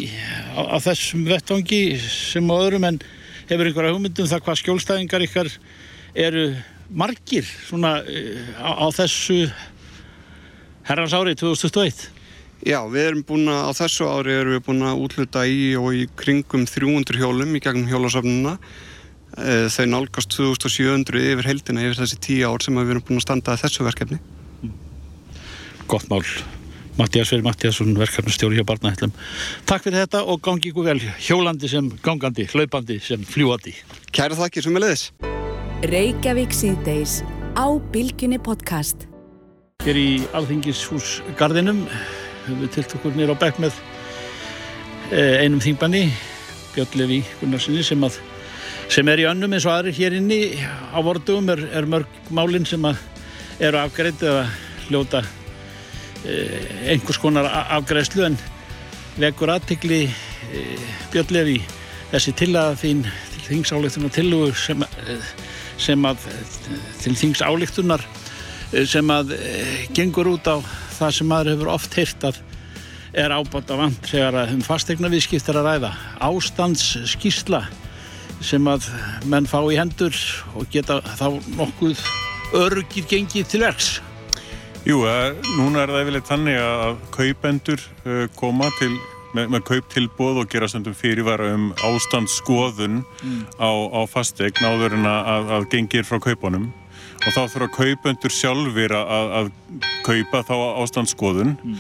á, á þessum vettvangi sem á öðrum en hefur einhverja hugmyndum það hvað skjólstæðingar ykkar eru margir svona eh, á þessu herrans ári 2021? Já, við erum búin að á þessu ári erum við búin að útluta í og í kringum 300 hjólum í gegnum hjólasafnuna. Eh, þau nálgast 2700 yfir heldina yfir þessi tíu ár sem við erum búin að standa að þessu verkefni. Gott mál. Mattias Veri Mattiasson, verkefnastjóri hjá Barnahillum. Takk fyrir þetta og gangi ykkur vel hjólandi sem gangandi, hlaupandi sem fljúandi. Kæra þakkir sem er leiðis. Reykjavík síðdeis á Bilginni podcast. Hér í Alþingishúsgarðinum við tilt okkur nýra á bekk með eh, einum þingbanni Björn Levi Gunnarssoni sem, sem er í önnum eins og aðri hér inni á vordugum er, er mörg málinn sem eru afgreitt eða hljóta eh, einhvers konar afgreiðslu en vekur aðtikli eh, Björn Levi þessi tillaða þín til þingsáleiktunar tillugu sem, sem að til þingsáleiktunar sem að gengur út á það sem maður hefur oft heyrt að er ábátt á vant þegar að um fastegna viðskiptir að ræða. Ástandsskísla sem að menn fá í hendur og geta þá nokkuð örgir gengið til verks. Jú, að, núna er það yfirleitt þannig að kaupendur uh, koma til með, með kauptilbóð og gera stundum fyrirvara um ástandsskoðun mm. á, á fastegn áður en að, að gengir frá kaupunum og þá þurfa kaupendur sjálfur að, að kaupa þá ástandsskoðun. Mm.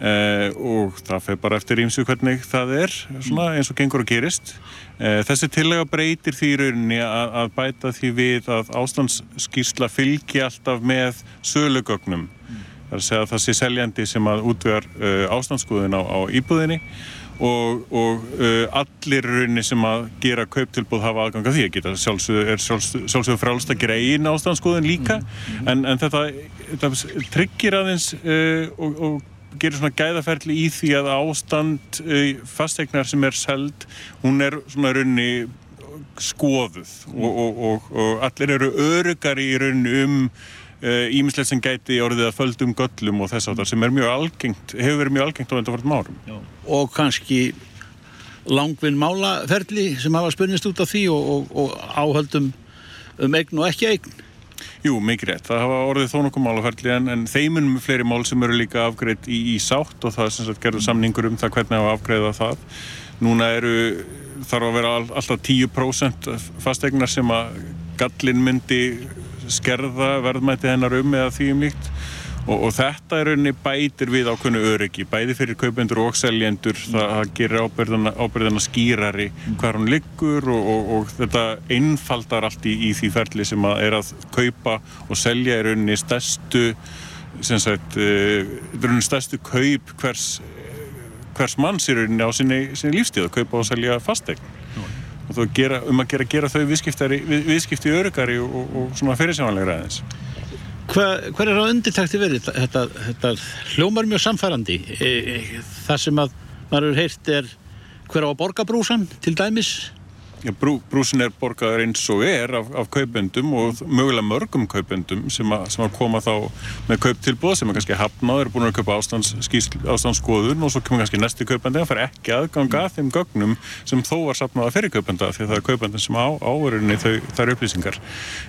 eh, og það fer bara eftir ímsu hvernig það er svona, eins og gengur og gerist. Eh, þessi tillega breytir því í rauninni að, að bæta því við að ástandsskýrsla fylgi alltaf með sölugögnum. Mm. það er að segja að það sé seljandi sem að útvegar uh, ástandsskoðun á, á íbúðinni og, og uh, allir raunni sem að gera kauptilbúð hafa aðgang að því að geta sjálfsögðu er sjálfsögðu frálst að gera einn ástandskoðun líka mm -hmm. en, en þetta, þetta tryggir aðeins uh, og, og gerir svona gæðaferli í því að ástand uh, fastegnar sem er seld, hún er svona raunni skoðuð og, og, og, og allir eru örugari í rauninu um ímislegt sem gæti orðið að földum göllum og þess að það sem er mjög algengt, hefur verið mjög algengt á undanfartum árum. Já. Og kannski langvinn málaferli sem hafa spunnist út af því og, og, og áhaldum um eign og ekki eign. Jú, mikið rétt. Það hafa orðið þó nokkuð málaferli en, en þeimunum fleiri mál sem eru líka afgreitt í, í sátt og það er sem sagt gerður samningur um það hvernig hafa afgreiða það. Núna eru, þarf að vera alltaf 10% fastegnar sem að gallin myndi skerða verðmæti hennar um eða því um líkt. Og, og þetta er rauninni bætir við ákveðnu öryggi, bæði fyrir kaupendur og seljendur, það gerir ábyrðina, ábyrðina skýrari hver hún liggur og, og, og þetta einfaldar allt í, í því ferli sem að er að kaupa og selja í rauninni stærstu sem sagt, uh, rauninni stærstu kaup hvers, hvers manns í rauninni á sinni, sinni lífstíð að kaupa og selja fastegn og þú gera, um að gera, gera þau viðskipti örugari og, og, og svona fyrirsjámanlega aðeins. Hver, hver er á undirtækti verið? Þetta, þetta hljómar mjög samfærandi. E, e, það sem að maður hefur heyrt er hver á að borga brúsan til dæmis? Brú, brúsin er borgaður eins og er af, af kaupendum og mögulega mörgum kaupendum sem að, sem að koma þá með kauptilbúð sem er kannski hafnað, er búin að kaupa ástandsskoðun og svo kemur kannski næsti kaupendi að fara ekki aðganga að þeim gögnum sem þó var sapnað að fyrir kaupenda því að það er kaupendin sem á áverðinni þær upplýsingar.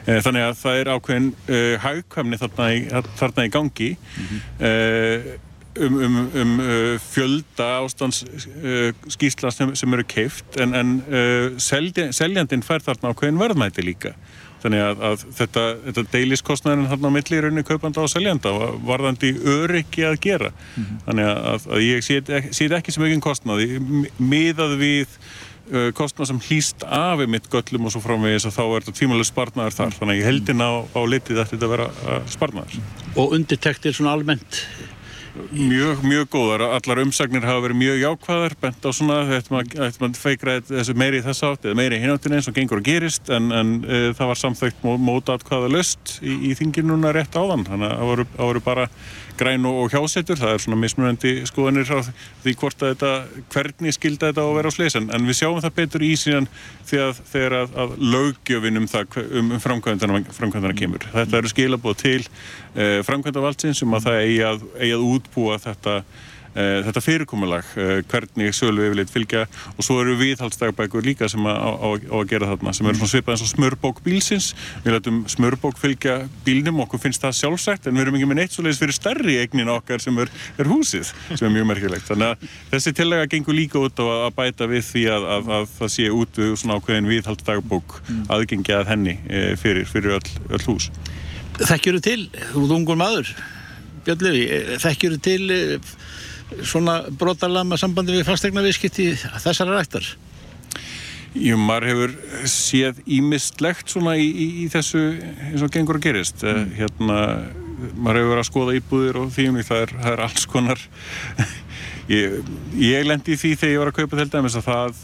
E, þannig að það er ákveðin e, eh, haugkvæmni þarna í, þarna í gangi mm -hmm. e, um, um, um uh, fjölda ástandsskísla sem, sem eru keift en, en uh, seljandin fær þarna ákveðin verðmæti líka. Þannig að, að þetta, þetta deiliskostnæðin þarna á milli í rauninni kaupanda og seljanda varðandi öryggi að gera. Mm -hmm. þannig að, að ég sé þetta ekki sem aukinn kostnaði. Miðað við uh, kostnað sem hlýst af mitt göllum og svo framvegis að þá er þetta tvímælu spartnaður þar. Þannig að ég heldin á, á litið að þetta vera spartnaður Og undirtektir svona almennt Mjög, mjög góðar. Allar umsagnir hafa verið mjög jákvæðar, bent á svona, þetta maður feikra þessu meiri í þess átt eða meiri í hináttin eins og gengur og gerist en, en e, það var samþögt móta atkvæða löst í, í þinginuna rétt áðan. Þannig að það voru bara græn og hjásetur, það er svona mismunandi skoðanir því hvort að þetta hvernig skilda þetta á að vera á sleis en, við sjáum það betur í síðan að þegar að, að lögjöfin um, um, um framkvæmdana, kemur. Þetta eru skilabóð til eh, framkvæmdavaldsins um að það eigi að, eigi að útbúa þetta þetta fyrirkomulag, eh, hvernig sölu viljum fylgja. Og svo eru viðhaldsdagbækur líka sem á, á, á að gera þarna sem eru svipað eins og smörbók bílsins. Við letum smörbók fylgja bílnum okkur finnst það sjálfsagt en við erum ekki með neitt svo leiðis fyrir stærri eignin okkar sem er, er húsið sem er mjög merkilegt. Þannig að þessi tillega gengur líka út á að bæta við því að, að, að það sé út við svona ákveðin viðhaldsdagbók mm. aðgengja að henni eh, fyrir, fyrir öll, öll hús. Þekkjuru til, þú ungur maður Björnlefi, þekkjuru til svona brotalama sambandi við fastegna viðskipti þessara rættar? Jú, maður hefur séð ímistlegt svona í, í, í þessu eins og gengur að gerist mm. hérna, maður hefur verið að skoða íbúðir og því um því það er, það er alls konar Ég, ég lendi í því þegar ég var að kaupa til dæmis að það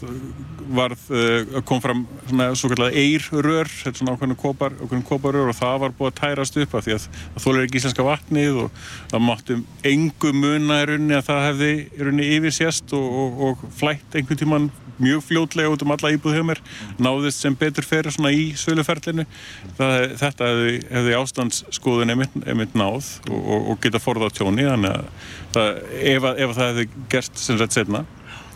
varð, uh, kom fram svona svo kallar eirrör, þetta svona ákveðinu kopar, koparrör og það var búið að tærast upp af því að, að þólar ekki íslenska vatnið og það máttum engu muna í rauninni að það hefði í rauninni yfirsjæst og, og, og flætt einhvern tíman mjög fljótlega út um alla íbúð hjá mér náðist sem betur fyrir svona í söluferlinu. Þetta hefði, hefði ástandsskoðun einmitt, náð og, og, geta forða á tjóni þannig að það, ef, ef það hefði gert sem rétt setna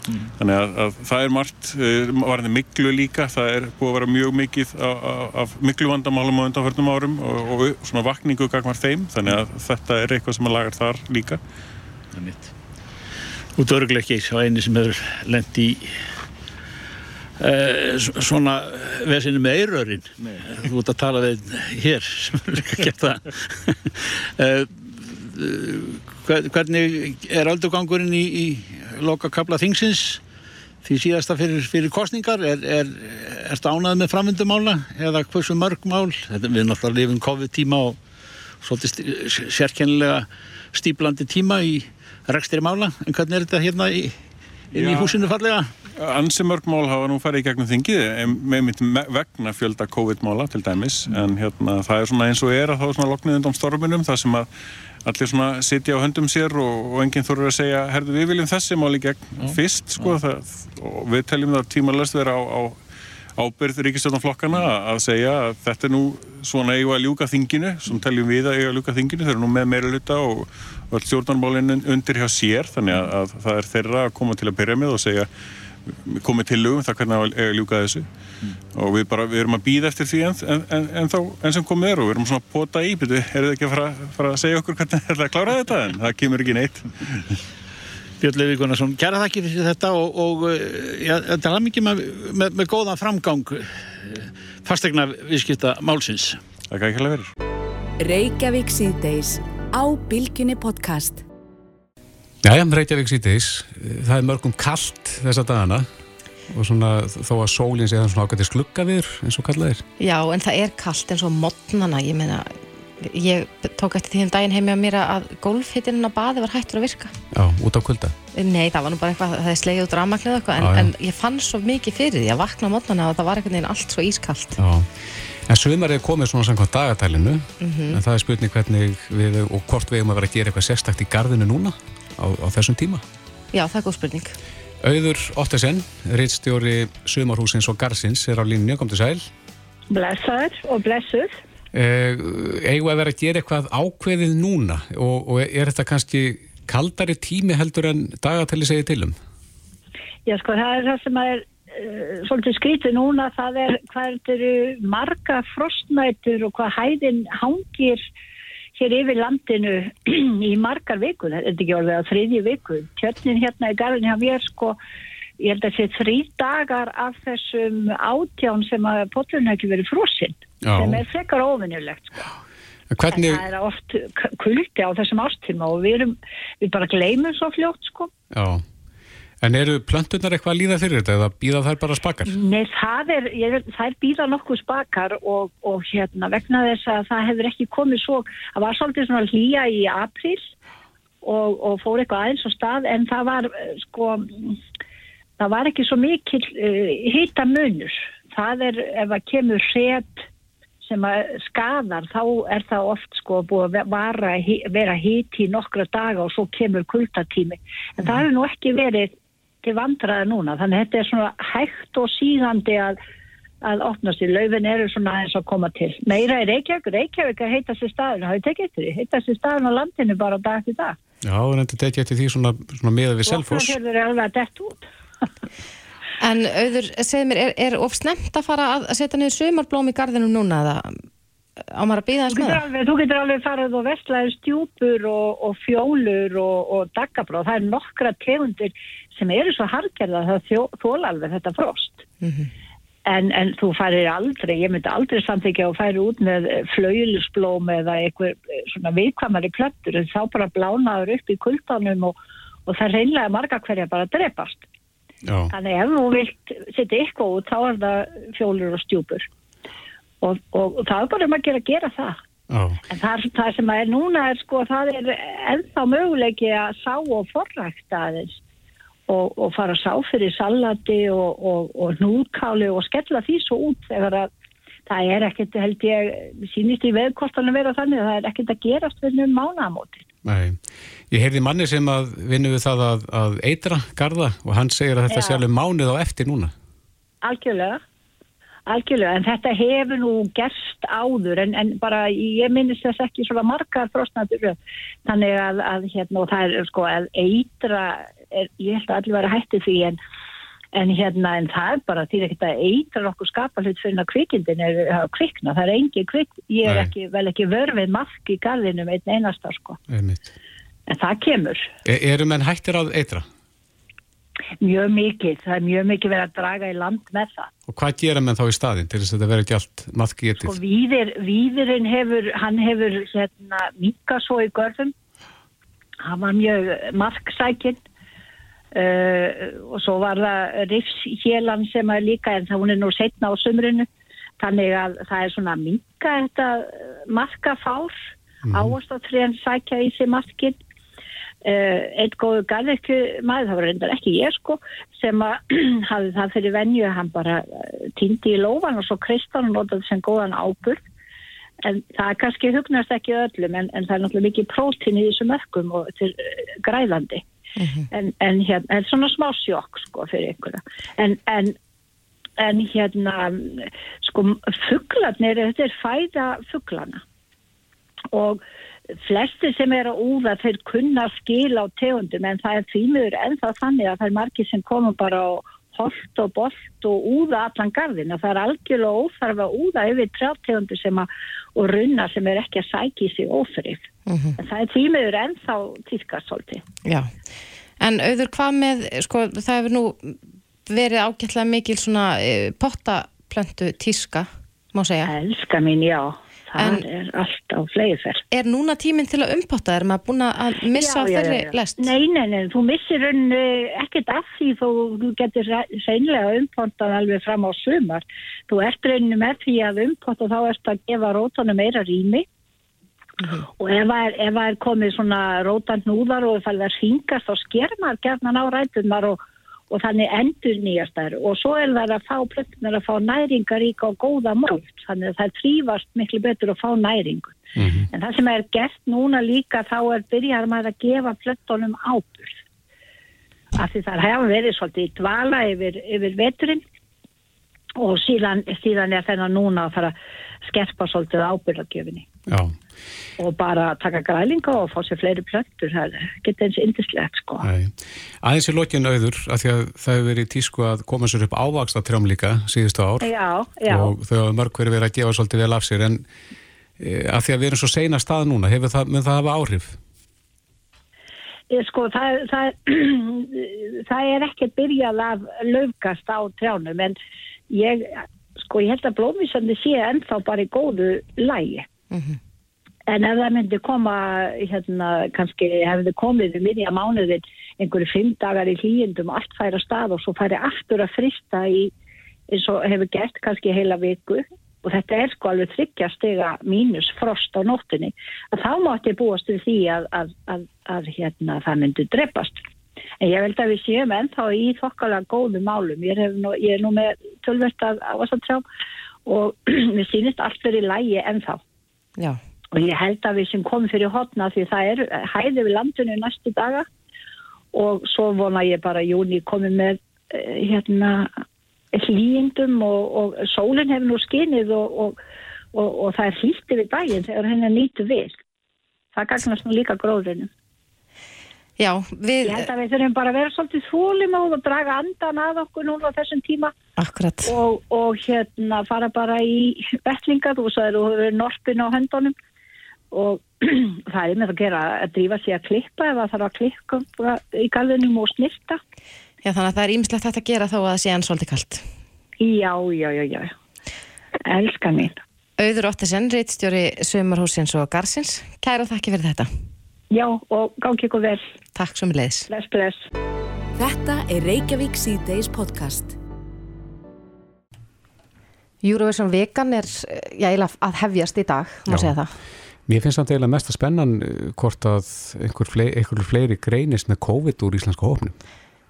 mm. þannig að, að það er margt eh, varðið miklu líka það er búið að vera mjög mikið af miklu vandamálum á undanförnum árum og, og svona vakningu gagmar þeim þannig að þetta er eitthvað sem að lagar þar líka. Það er mitt Þú dörglega ekki á eini sem hefur lendi í Uh, svona vesinu með eirörin þú ert að tala við hér sem er líka gett það. Uh, hvernig er aldugangurinn í, í loka kabla þingsins? Því síðasta fyrir, fyrir kostningar er, er, er þetta ánað með framvindumála eða hversu mörg mál? Þetta, við erum alltaf að lifa um COVID-tíma og svolítið sérkennilega stíplandi tíma í rekstri mála. En hvernig er þetta hérna í, inn í húsinu fallega? Ansi mörg mál hafa nú farið í gegnum þingið með mitt vegna fjölda COVID-mála til dæmis. Mm. en hérna það er svona eins og er að þá er svona loknið undan storminum það sem að allir svona sitja á höndum sér og, og enginn þurfur að segja herðu við viljum þessi máli gegn mm. fyrst sko það, og við teljum það tímalöst vera á, á, ábyrð ríkistjórnarflokkana að segja að þetta er nú svona eigu að ljúka þinginu, sem teljum við að eigu að ljúka þinginu, þeir eru nú með meira luta og öll stjórnarmálinn undir hjá sér þannig að, að það er þeirra að koma til að byrja með og segja komið til lögum það hvernig að eiga að ljúka þessu mm. og við bara, við erum að býða eftir því en, en, en þá, enn sem komið er og við erum svona að pota í, betur, er þið ekki að fara, fara að segja okkur hvernig það er að klára þetta en það kemur ekki neitt Björn Levi Gunnarsson, kæra þakki fyrir þetta og, og ja, þetta er mikið með, með, með góðan framgang fastegna viðskipta málsins. Það er ekki að vera. Jæja, Reykjavík síðdeis, það er mörgum kallt þessa dagana og svona þó að sólinn sé það svona glugga við eins og kallaðir. Já, en það er kallt eins og modnana, ég meina ég tók eftir því um daginn heimja mér að golfhittinn á baði var hættur að virka Já, út á kulda? Nei, það var nú bara eitthvað, það er slegið út rámaklið eitthvað en, en ég fann svo mikið fyrir því að vakna mótnana og það var einhvern veginn allt svo ískallt Já, en sömur er komið svona samkvæmt dagatælinu mm -hmm. en það er spurning hvernig við og hvort við erum að vera að gera eitthvað sérstakt í gardinu núna á, á þessum tíma? Já, það er góð spurning. Auður Ottesen, reittstjóri Sumarhúsins og Garsins er á línu, kom til sæl. Blessaður og blessuð. Eh, eigum að vera að gera eitthvað ákveðið núna? Og, og er þetta kannski kaldari tími heldur en dagatæli segið til um? Já sko það er það sem er uh, svolítið skrítið núna. Það er hvað eru marga frostnætur og hvað hæðin hangir hér yfir landinu í margar vikur, þetta er ekki orðið að þriðji viku, tjörnin hérna í garðin hjá mér sko ég held að það sé þrý dagar af þessum átján sem að potlun hefði verið frosinn sem er frekar ofinnulegt sko. Hvernig... það er oft kuldi á þessum ástíma og við, erum, við bara gleymum svo fljótt sko. Já, en eru plöntunar eitthvað að líða fyrir þetta eða býða þær bara spakar? Nei, það er, ég, þær býða nokkuð spakar og, og hérna vegna þess að það hefur ekki komið svo, það var svolítið svona hlýja í april og, og fór eitthvað aðeins á stað en það var sko, það var ekki svo mikil uh, hýta munur, það er ef að kemur hret sem að skadar þá er það oft sko búið að vara, vera híti í nokkra daga og svo kemur kuldatími en það hefur nú ekki verið til vandraði núna. Þannig að þetta er svona hægt og síðandi að, að opnast í. Laufin eru svona eins að koma til. Meira er Reykjavík, Reykjavík að heita sér staðin það hefur tekið eftir því, heita sér staðin á landinu bara dag til dag. Já, en þetta tekið eftir því svona, svona meða við selfos það er alveg að dett út. En auður, segð mér, er, er of snemt að fara að setja niður sömarblóm í gardinum núna eða? Á maður að býða þess með það? Þú getur alveg farið og vestlaður stjúpur og, og fjólur og, og daggabróð. Það er nokkra tegundir sem eru svo hargerða að það þóla alveg þetta frost. Mm -hmm. en, en þú farir aldrei, ég myndi aldrei samþykja og færi út með flaulusblóm eða eitthvað svona viðkvamari plöttur en þá bara blánaður upp í kuldanum og, og það reynlega marga hverja bara drepast. Já. Þannig ef þú vilt setja eitthvað út þá er það fjólur og stjúpur og, og, og það er bara um að gera, gera það Já. en það, það sem er núna er sko það er ennþá möguleiki að sá og forrækta aðeins og, og fara að sá fyrir salati og núkáli og skella því svo út þegar að það er ekkert held ég sínist í veðkostanum vera þannig að það er ekkert að gerast fyrir um mánamótin Nei, ég heyrði manni sem að vinnu við það að, að eitra garda og hann segir að þetta Já. sé alveg mánuð á eftir núna. Algjörlega, algjörlega, en þetta hefur nú gerst áður en, en bara ég minnist þess ekki svona margar frostnaður þannig að, að hérna og það er sko að eitra, er, ég held að allir vera hætti því en, en hérna en það er bara því að eitra nokkuð skapa hlut fyrir að kvikindin er að kvikna, það er engin kvik, ég er ekki, vel ekki vörfið mask í garðinum einn einasta sko, Einmitt. en það kemur. E eru menn hættir að eitra? Mjög mikið, það er mjög mikið verið að draga í land með það. Og hvað gera menn þá í staðinn til þess að þetta verður ekki allt maðki getið? Sko víðir, víðirinn hefur, hann hefur hérna minka svo í görðum, hann var mjög marksækinn uh, og svo var það rifshélan sem er líka en það hún er nú setna á sumrinu, þannig að það er svona minka þetta markafár, mm. áast að þrján sækja í sig markinn. Uh, eitt góðu garðirkju maður, það var reyndar ekki ég sko sem að hafði það fyrir venju hann bara týndi í lófan og svo kristan og notaði sem góðan áburð en það kannski hugnast ekki öllum en, en það er náttúrulega mikið prótín í þessum ökkum og til uh, græðandi en, en hérna, en svona smá sjokk sko fyrir einhverja en, en en hérna sko fugglarnir, þetta er fæða fugglana og flesti sem er að úða þeir kunna skil á tegundum en það er þýmiður ennþá þannig að það er margir sem komum bara á holt og bolt og úða allan gardin og það er algjörlega óþarf að úða yfir trjátegundu sem að og runna sem er ekki að sækja í sig ófrið. Mhm. En það er þýmiður ennþá tískast svolítið. Já, en auður hvað með, sko, það hefur nú verið ágætlega mikil svona e, pottaplöntu tíska, má segja. Elska mín, já, það En- er allt á fleiðferð. Er núna tíminn til að umpotta? Er maður búin að missa Já, já, þeirri já, lest? Nei, nei, nei, þú missir henni ekkert af því þú getur seinlega umpontað alveg fram á sumar. Þú ert rauninni með því að umpotta þá ert að gefa rótanum meira rými og ef það er, er komið svona rótan núðar og það er hringast þá sker maður gerðan á rætunar og, og þannig endur nýjast þær og svo er það að fá plöttunar að fá næringaríka og góða mold þannig að það trífast miklu betur að fá næringu. En það sem er gert núna líka þá er byrjar maður að gefa plöttunum ábyrð. Af því það hefur verið svolítið í dvala yfir, yfir veturinn. Og síðan, síðan er þennan núna að fara að skerpa svolítið ábyrðagjöfinni Já, og bara taka grælinga og fá sér fleiri plöttur. Það geta eins indislegt sko. nei. Aðeins í lokin auður, af því að það hefur verið tísku að koma sér upp ávaksta trjám líka síðustu ár Já, já. og þau hafa mörg verið verið að gefa svolítið vel af sér en e, af því að við erum svo seina stað núna, hefur það, mun það hafa áhrif? Ég, sko, það, það, það er ekki byrjað að löfgast á trjánum en ég, sko, ég held að blómvísandi sé ennþá bara í góðu lægi. En ef það myndi koma, hérna, kannski hefði komið um miðja mánuðin einhverju fimm dagar í hlýjendum allt færa stað og svo færi aftur að frista í, eins og hefur gert kannski heila viku og þetta er sko alveg þryggja stiga mínus frost á nóttinni að þá mátti búast við því að, að, að, að hérna, það myndi dreppast. En ég held að við séum ennþá í þokkalega góðum málum. Ég er nú, ég er nú með tölvert af ávastatrjám og við sýnist allt verið lægi ennþá. Já. Og ég held að við sem komum fyrir hotna því það er hæði við landinu næstu daga og svo vona ég bara júni komið með eh, hérna hlýjendum og, og sólinn hefur nú skinnið og, og, og, og það er hlýtti við daginn þegar henni nýtu við. Það gagnast nú líka gróðrinu. Já, við... Ég held að við þurfum bara að vera svolítið þólimáð og draga andan að okkur núna á þessum tíma Akkurat. og, og hérna fara bara í betlinga, þú sagðir þú hefur norpin á höndunum og það er með að gera að drífa sig að klippa það þarf að klippa í galðunum og snirta. Já, þannig að það er ýmislegt hægt að gera þó að það sé enn svolítið kalt. Já, já, já, já. Elskar mín. Auður Ottesen, reittstjóri Sumarhúsins og Garsins. Kæra þakki fyrir þetta. Já, og gangi ykkur vel. Takk svo með leiðis. Bless, bless. Þetta er Reykjavík C-Days podcast. Eurovision vegan er já, eiginlega að hefjast í dag, má segja það. Mér finnst það eiginlega mest að spennan eh, hvort að einhver fleiri, einhver fleiri greinist með COVID úr íslenska hópnum.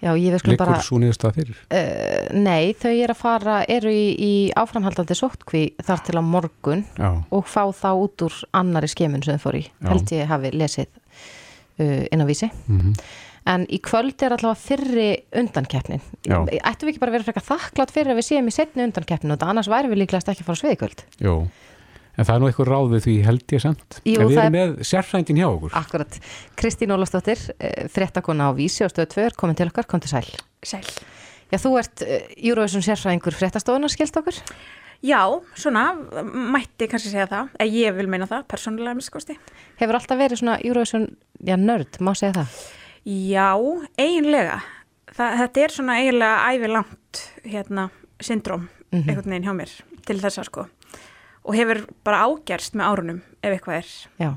Já, ég veist Liggur bara... svo niðurstað fyrir? Uh, nei, þau eru að fara, eru í, í áframhaldandi sóttkví þar til á morgun Já. og fá þá út úr annari skemun sem þau fór í. Já. Held ég hafi lesið uh, inn á vísi. Mhm. En í kvöld er allavega fyrri undankeppnin. Ættum við ekki bara að vera frekar þakklátt fyrir að við séum í setni undankeppnin og þetta annars væri við líklegast ekki að fara svið í kvöld. Jú, en það er nú eitthvað ráð við því held ég samt. Jú, en við erum er- með sérfrændin hjá okkur. Akkurat. Kristín Ólafsdóttir, eh, fréttakona á vísi og stöðu 2 er komin til okkar, kom til sæl. Sæl. Já, þú ert uh, Eurovision sérfræðingur fréttastofunar, skilst okkur? Já, svona, mætti kannski segja það, en ég vil meina það, persónulega miskosti. Hefur alltaf verið svona Eurovision, já, nörd, má segja það? Já, eiginlega. Það, þetta er svona eiginlega ævilangt hérna, syndrom, Mhm. einhvern veginn hjá mér, til þessa sko. Og hefur bara ágerst með árunum, ef eitthvað er. Já,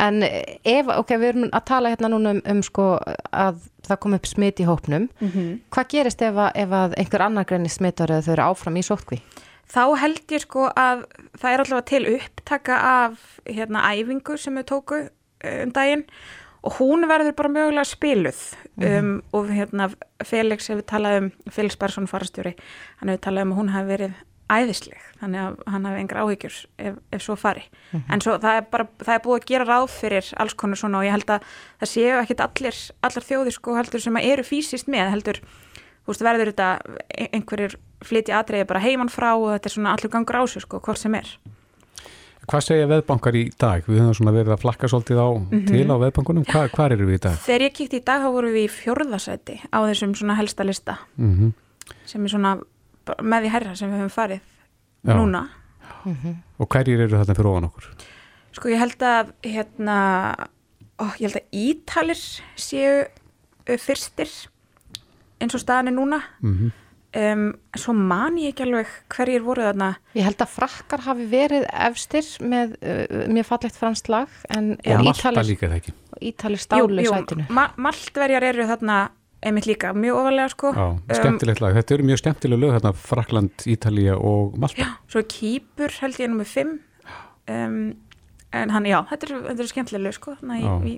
en eh, ef, ok, við erum að tala hérna núna um, um sko að það kom upp smit í hópnum. Mhm. Hvað gerist ef að, ef að einhver annar greinir smitar eða þau eru áfram í sótkví? Þá held ég sko að það er allavega til upptaka af hérna æfingu sem við tóku eh, um daginn og hún verður bara mögulega spiluð um, og hérna Felix hefur talað um, Felix Barsson farastjóri, hann hefur talað um að hún hafi verið æðisleg, þannig að hann hafi engar áhyggjur ef, ef svo fari en svo það er bara, það er búið að gera ráð fyrir alls konar svona og ég held að það séu ekkit allir, allar þjóðir sko heldur sem að eru fysiskt með heldur þú veist, verður þetta ein- einhverjir flytja atriði bara heiman frá og þetta er svona allur gangur á sig, sko, hvort sem er Hvað segja veðbankar í dag? Við höfum svona verið að flakka svolítið á Mhm. til á veðbankunum. Hva, hvar eru við í dag? Þegar ég kíkti í dag þá vorum við í fjórðasæti á þessum svona helsta lista Mm sem er svona með því herra sem við höfum farið Já. núna Og hverjir eru þarna fyrir ofan okkur? Sko ég held að hérna, ó, ég held að Ítalir séu fyrstir eins og staðan er núna Mm um, svo man ég ekki alveg hverjir voru þarna Ég held að frakkar hafi verið efstir með uh, mjög fallegt franskt lag en Og Malta Ítalir- líka það ekki. og Ítalir stálu sætinu. ma Maltverjar eru þarna einmitt líka mjög ofalega sko Já, skemmtilegt lag. Þetta eru mjög skemmtileg lög þarna Frakland, Ítalía og Malta. um, svo Kýpur held ég nummið 5 um, en hann, já, þetta er, þetta er skemmtilega sko, þarna í, Já. í,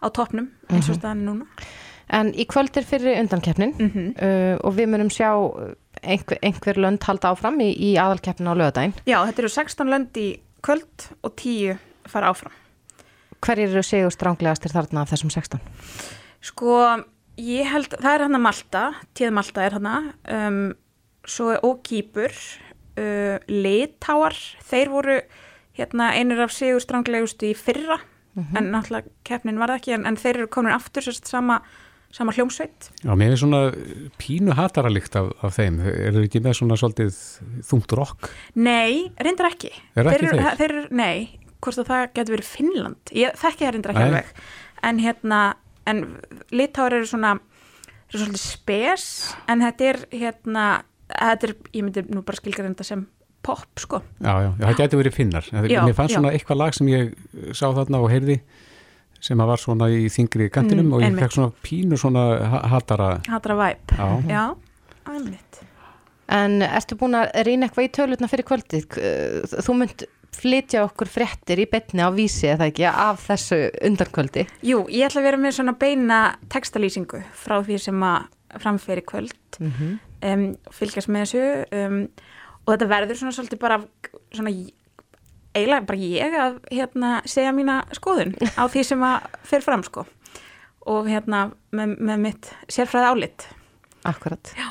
á toppnum eins og Mhm. staðan er núna En í kvöld er fyrir undankeppnin Mhm. uh, og við munum sjá uh, einhver, einhver lönd halda áfram í, í aðalkeppnin á lögadaginn. Já, þetta eru 16 lönd í kvöld og 10 fara áfram Hverjir eru sigur stránglegastir þarna af þessum 16? Sko, ég held, það er hann að Malta, tíð Malta er hann um, svo er og Kýpur, uh, Litáar, þeir voru hérna einir af sigur stranglegustu í fyrra, en náttúrulega keppnin var það ekki, en, en þeir eru komin aftur sérst sama, sama hljómsveit. Já, mér er svona pínu hataralikt af, af þeim. Er það ekki með svona svolítið þungt rock? Nei, reyndar ekki. Er ekki eru- þeir? þeir? eru- Nei, hvort að það getur verið Finnland. Ég þekki það reyndar ekki alveg. En hérna, en Litáar eru svona, eru svolítið spes, en þetta er hérna, þetta er, ég myndi nú bara skilga þetta sem pop, sko. Já, já, já, það getur verið finnar. En Já, mér fannst já. svona eitthvað lag sem ég sá þarna og heyrði sem að var svona í þingri kantinum Mm, og ég fekk svona pínu svona ha- hatara. Hatra væp. Já. Já, einmitt. En ertu búin að reyna eitthvað í tölutna fyrir kvöldið? Þú munt flytja okkur fréttir í betni á vísi eða ekki af þessu undankvöldi. Jú, ég ætla að vera með svona beina textalýsingu frá því sem að framferi kvöld. Mhm. um, fylgjast með þessu um, og þetta verður svona svolítið bara svona eiginlega bara ég að hérna, segja mína skoðun á því sem að fer fram sko og hérna með, með mitt sérfræði álit Akkurat. Já.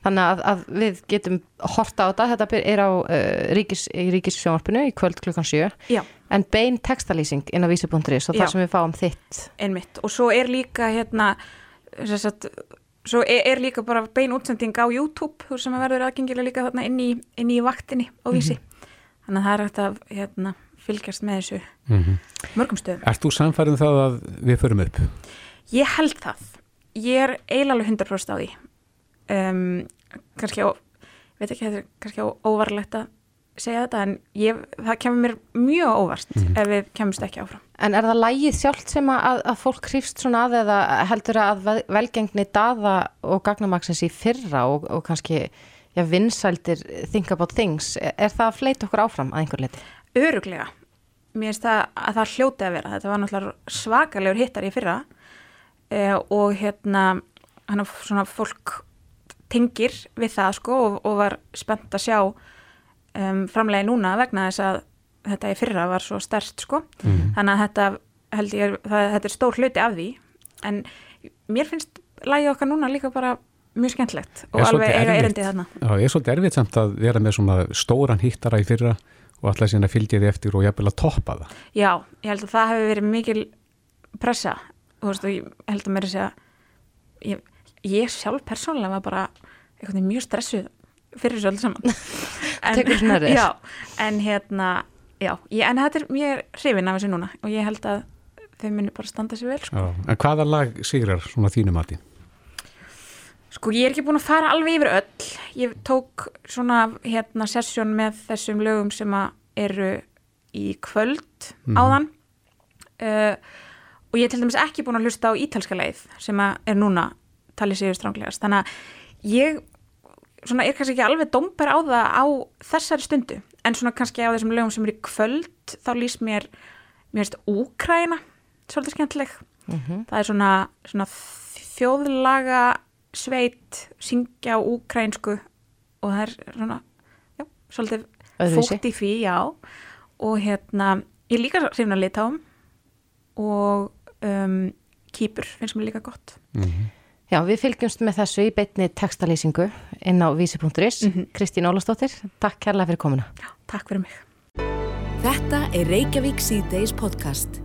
Þannig að, að við getum horta á þetta, þetta er á uh, ríkis, í ríkissjónvarpinu í kvöld klukkan 7 Já. en bein textalýsing inn á og Já. það sem við fáum þitt einmitt og svo er líka hérna sem sagt, svo er, er líka bara bein útsending á YouTube sem verður aðgengilega líka þarna inn í, inn í vaktinni á vísi þannig að það er hægt að hérna, fylgjast með þessu Mm mörgum stöðum Ert þú samfærið um það að við förum upp? Ég held það. Ég er eiginlega alveg 100% á því. Um, kannski á, veit ekki, þetta er kannski á óvarlegt að segja þetta, en ég, það kemur mér mjög óvart ef við kemumst ekki áfram. En er það lægið sjálft sem að, að fólk hrýfst svona að eða heldur að vel- velgengni daða og gagnamaksins í fyrra og, og kannski já, vinsældir think about things, er, er það að fleita okkur áfram að einhver leti? Öruglega. Mér finnst það að það hljóti að vera. Þetta var náttúrulega svakalegur hittar í fyrra eh, og hérna, hann svona fólk tengir við það sko og, og var spennt að sjá um, framlega núna vegna þess að þetta í fyrra var svo stert sko. Mhm. Þannig að þetta held ég, það, þetta er stór hluti af því en mér finnst lægið okkar núna líka bara mjög skemmtlegt og Er alveg eiga erindi þarna. Já, ég er svolítið erfitt samt að vera með svona stóran hittara í fyrra og alltaf síðan að fylgja því eftir og jafnvel að toppa það. Já, ég held að það hefur verið mikil pressa þú veist, og ég held að mér að segja ég, ég sjálf persónulega var bara veginn mjög stressuð fyrir þessu öll saman þér. Já, en hérna já, ég, en þetta er mjög hrifin af þessu núna og ég held að þau muni bara standa sér vel sko. Já. En hvaða lag sigrar svona þínu mati? Sko ég er ekki búin að fara alveg yfir öll. Ég tók svona hérna sessjón með þessum lögum sem að eru í kvöld Mhm. áðan uh, og ég er til dæmis ekki búin að hlusta á ítalska leið sem að er núna talið séu stránglegast. Þannig að ég svona er kannski ekki alveg domber á það á þessari stundu en svona kannski á þessum lögum sem eru í kvöld þá lýst mér, mér veist, Úkræna svolítið skemmtileg. Mhm. Það er svona, svona þjóðlaga sveit syngja á úkrænsku og það er svona já, svolítið fókt í því, já og hérna, ég er líka hrifna litáum og um, kýpur finnst mér líka gott Mhm. Já, við fylgjumst með þessu í beitni textalýsingu inn á vísi.is. Kristín Ólastóttir, takk kærlega fyrir komuna. Já, takk fyrir mig. Þetta er Reykjavík C-Days podcast.